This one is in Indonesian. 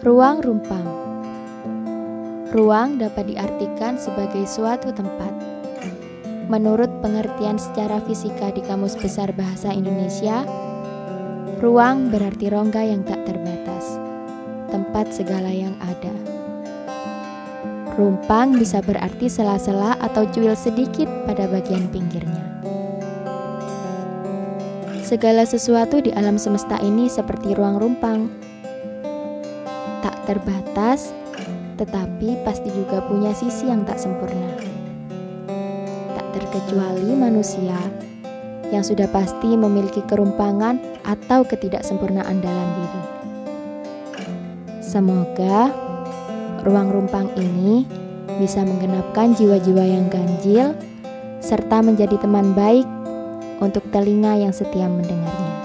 Ruang rumpang. Ruang dapat diartikan sebagai suatu tempat. Menurut pengertian secara fisika di Kamus Besar Bahasa Indonesia, ruang berarti rongga yang tak terbatas, tempat segala yang ada. Rumpang bisa berarti sela-sela atau cuil sedikit pada bagian pinggirnya. Segala sesuatu di alam semesta ini seperti ruang rumpang. Tak terbatas, tetapi pasti juga punya sisi yang tak sempurna. Tak terkecuali manusia yang sudah pasti memiliki kerumpangan atau ketidaksempurnaan dalam diri. Semoga ruang rumpang ini bisa menggenapkan jiwa-jiwa yang ganjil serta menjadi teman baik untuk telinga yang setia mendengar.